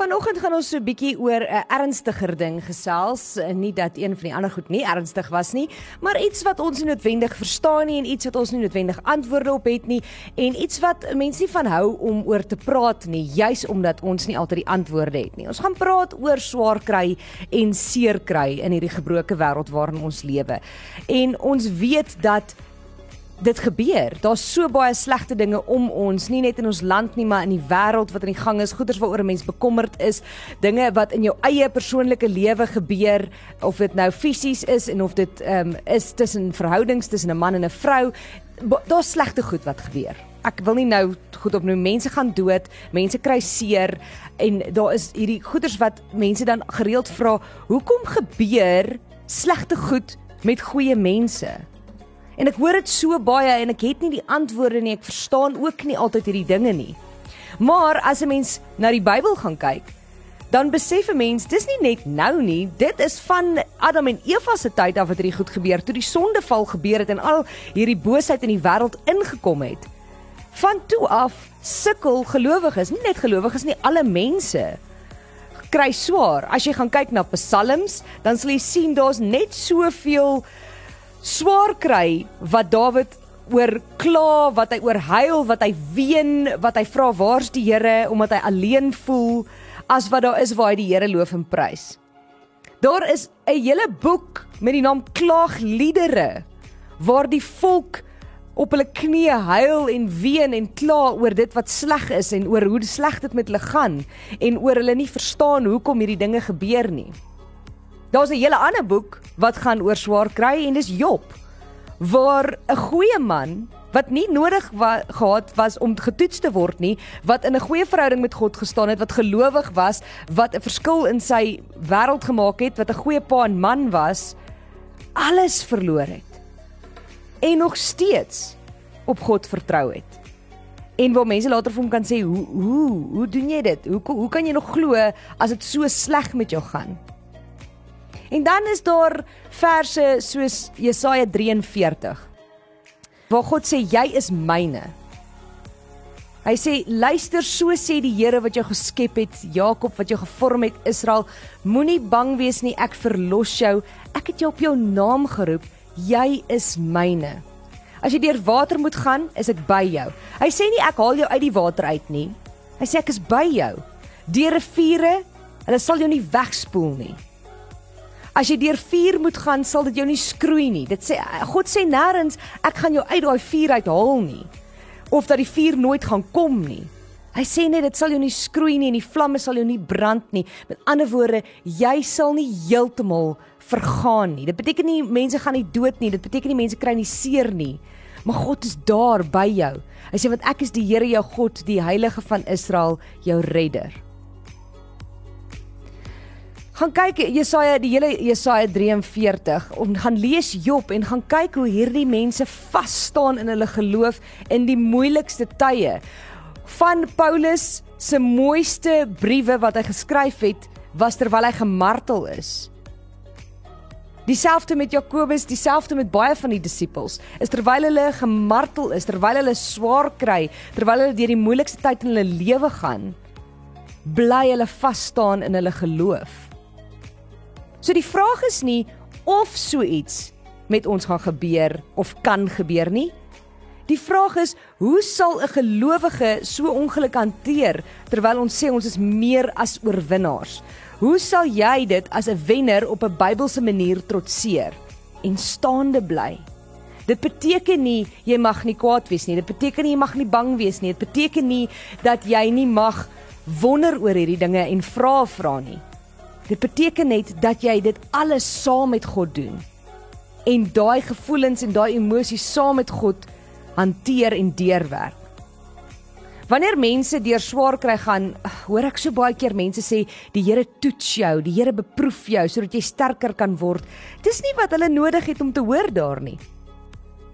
Vanoggend gaan ons so 'n bietjie oor 'n ernstiger ding gesels, nie dat een van die ander goed nie ernstig was nie, maar iets wat ons nie noodwendig verstaan nie en iets wat ons nie noodwendig antwoorde op het nie en iets wat mense nie van hou om oor te praat nie, juis omdat ons nie altyd die antwoorde het nie. Ons gaan praat oor swaar kry en seer kry in hierdie gebroke wêreld waarin ons lewe. En ons weet dat dit gebeur. Daar's so baie slegte dinge om ons, nie net in ons land nie, maar in die wêreld wat aan die gang is, goeders waaroor 'n mens bekommerd is, dinge wat in jou eie persoonlike lewe gebeur, of dit nou fisies is en of dit ehm um, is tussen verhoudings tussen 'n man en 'n vrou. Daar's slegte goed wat gebeur. Ek wil nie nou goed opnoem mense gaan dood, mense kry seer en daar is hierdie goeders wat mense dan gereeld vra, hoekom gebeur slegte goed met goeie mense? En ek hoor dit so baie en ek het nie die antwoorde nie. Ek verstaan ook nie altyd hierdie dinge nie. Maar as 'n mens na die Bybel gaan kyk, dan besef 'n mens dis nie net nou nie. Dit is van Adam en Eva se tyd af wat hierdie goed gebeur, toe die sondeval gebeur het en al hierdie boosheid in die wêreld ingekom het. Van toe af sukkel gelowiges, nie net gelowiges nie, alle mense kry swaar. As jy gaan kyk na Psalms, dan sal jy sien daar's net soveel swaar kry wat Dawid oor kla, wat hy oor huil, wat hy ween, wat hy vra waar's die Here omdat hy alleen voel as wat daar is waar hy die Here loof en prys. Daar is 'n hele boek met die naam Klaagliedere waar die volk op hulle knieë huil en ween en kla oor dit wat sleg is en oor hoe sleg dit met hulle gaan en oor hulle nie verstaan hoekom hierdie dinge gebeur nie. Daar's 'n hele ander boek wat gaan oor swaar kry en dis Job waar 'n goeie man wat nie nodig wa gehad was om getoets te word nie, wat in 'n goeie verhouding met God gestaan het, wat gelowig was, wat 'n verskil in sy wêreld gemaak het, wat 'n goeie pa en man was, alles verloor het. En nog steeds op God vertrou het. En waar mense later vir hom kan sê, "Hoe hoe hoe doen jy dit? Hoe hoe kan jy nog glo as dit so sleg met jou gaan?" En dan is daar verse soos Jesaja 43 waar God sê jy is myne. Hy sê luister so sê die Here wat jou geskep het, Jakob wat jou gevorm het, Israel, moenie bang wees nie, ek verlos jou. Ek het jou op jou naam geroep. Jy is myne. As jy deur water moet gaan, is ek by jou. Hy sê nie ek haal jou uit die water uit nie. Hy sê ek is by jou. Deur riviere, hulle sal jou nie wegspoel nie. As jy deur vuur moet gaan, sal dit jou nie skroei nie. Dit sê God sê nêrens ek gaan jou uit daai vuur uithaal nie of dat die vuur nooit gaan kom nie. Hy sê net dit sal jou nie skroei nie en die vlamme sal jou nie brand nie. Met ander woorde, jy sal nie heeltemal vergaan nie. Dit beteken nie mense gaan nie dood nie. Dit beteken nie mense kry nie seer nie. Maar God is daar by jou. Hy sê want ek is die Here jou God, die Heilige van Israel, jou redder gaan kyk Jesaja die hele Jesaja 43 om gaan lees Job en gaan kyk hoe hierdie mense vas staan in hulle geloof in die moeilikste tye. Van Paulus se mooiste briewe wat hy geskryf het was terwyl hy gemartel is. Dieselfde met Jakobus, dieselfde met baie van die disippels. Is terwyl hulle gemartel is, terwyl hulle swaar kry, terwyl hulle deur die moeilikste tyd in hulle lewe gaan, bly hulle vas staan in hulle geloof. So die vraag is nie of so iets met ons gaan gebeur of kan gebeur nie. Die vraag is, hoe sal 'n gelowige so ongeluk hanteer terwyl ons sê ons is meer as oorwinnaars? Hoe sal jy dit as 'n wenner op 'n Bybelse manier trotseer en staande bly? Dit beteken nie jy mag nie kwaad wees nie. Dit beteken nie jy mag nie bang wees nie. Dit beteken nie dat jy nie mag wonder oor hierdie dinge en vra vra nie. Dit beteken net dat jy dit alles saam met God doen. En daai gevoelens en daai emosies saam met God hanteer en deurwerk. Wanneer mense deur swaar kry gaan, hoor ek so baie keer mense sê die Here toets jou, die Here beproef jou sodat jy sterker kan word. Dis nie wat hulle nodig het om te hoor daar nie.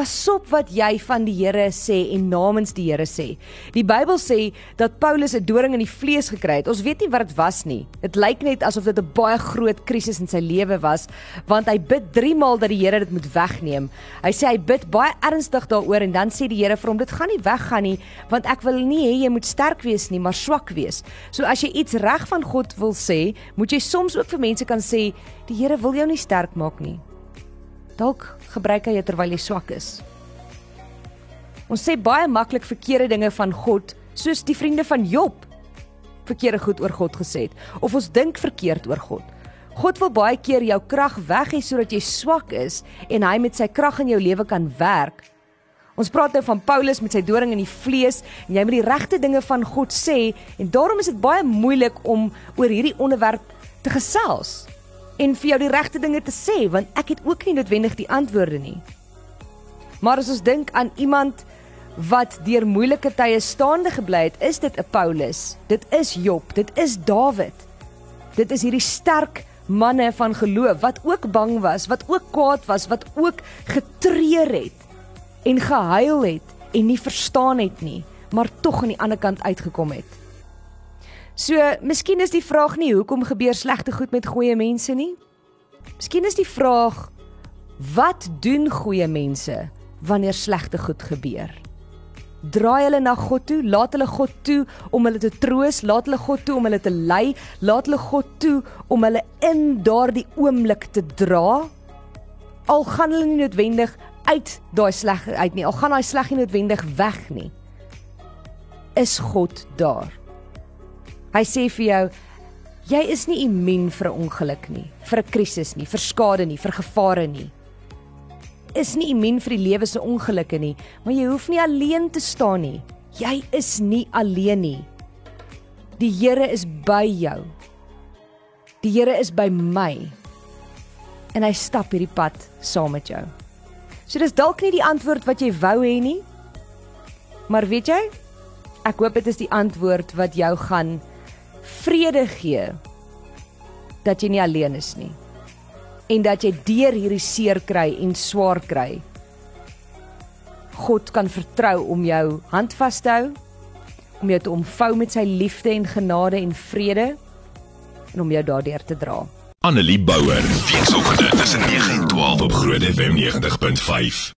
Pasop wat jy van die Here sê en namens die Here sê. Die Bybel sê dat Paulus 'n doring in die vlees gekry het. Ons weet nie wat dit was nie. Dit lyk net asof dit 'n baie groot krisis in sy lewe was, want hy bid 3 maal dat die Here dit moet wegneem. Hy sê hy bid baie ernstig daaroor en dan sê die Here vir hom: "Dit gaan nie weggaan nie, want ek wil nie hê jy moet sterk wees nie, maar swak wees." So as jy iets reg van God wil sê, moet jy soms ook vir mense kan sê, "Die Here wil jou nie sterk maak nie." Dalk gebruik hy jou terwyl jy swak is. Ons sê baie maklik verkeerde dinge van God, soos die vriende van Job verkeerde goed oor God gesê het, of ons dink verkeerd oor God. God wil baie keer jou krag weg hê sodat jy swak is en hy met sy krag in jou lewe kan werk. Ons praat nou van Paulus met sy doring in die vlees en jy moet die regte dinge van God sê en daarom is dit baie moeilik om oor hierdie onderwerp te gesels en vir jou die regte dinge te sê want ek het ook nie noodwendig die antwoorde nie. Maar as ons dink aan iemand wat deur moeilike tye staande gebly het, is dit 'n Paulus. Dit is Job, dit is Dawid. Dit is hierdie sterk manne van geloof wat ook bang was, wat ook kwaad was, wat ook getreur het en gehuil het en nie verstaan het nie, maar tog aan die ander kant uitgekom het. So, miskien is die vraag nie hoekom gebeur slegte goed met goeie mense nie? Miskien is die vraag wat doen goeie mense wanneer slegte goed gebeur? Draai hulle na God toe, laat hulle God toe om hulle te troos, laat hulle God toe om hulle te lei, laat hulle God toe om hulle in daardie oomblik te dra. Al gaan hulle nie noodwendig uit daai sleg uit nie, al gaan daai sleg nie noodwendig weg nie. Is God daar? Hy sê vir jou jy is nie immuun vir 'n ongeluk nie, vir 'n krisis nie, vir skade nie, vir gevare nie. Is nie immuun vir die lewe se ongelukke nie, maar jy hoef nie alleen te staan nie. Jy is nie alleen nie. Die Here is by jou. Die Here is by my. En hy stap hierdie pad saam met jou. So dis dalk nie die antwoord wat jy wou hê nie. Maar weet jy? Ek hoop dit is die antwoord wat jou gaan vrede gee dat jy nie alleen is nie en dat jy deur hierdie seer kry en swaar kry God kan vertrou om jou hand vas te hou om jou te omvou met sy liefde en genade en vrede en om jou daardeur te dra. Annelie Bouwer weekoggend tussen 9 en 12 op Groot FM 90.5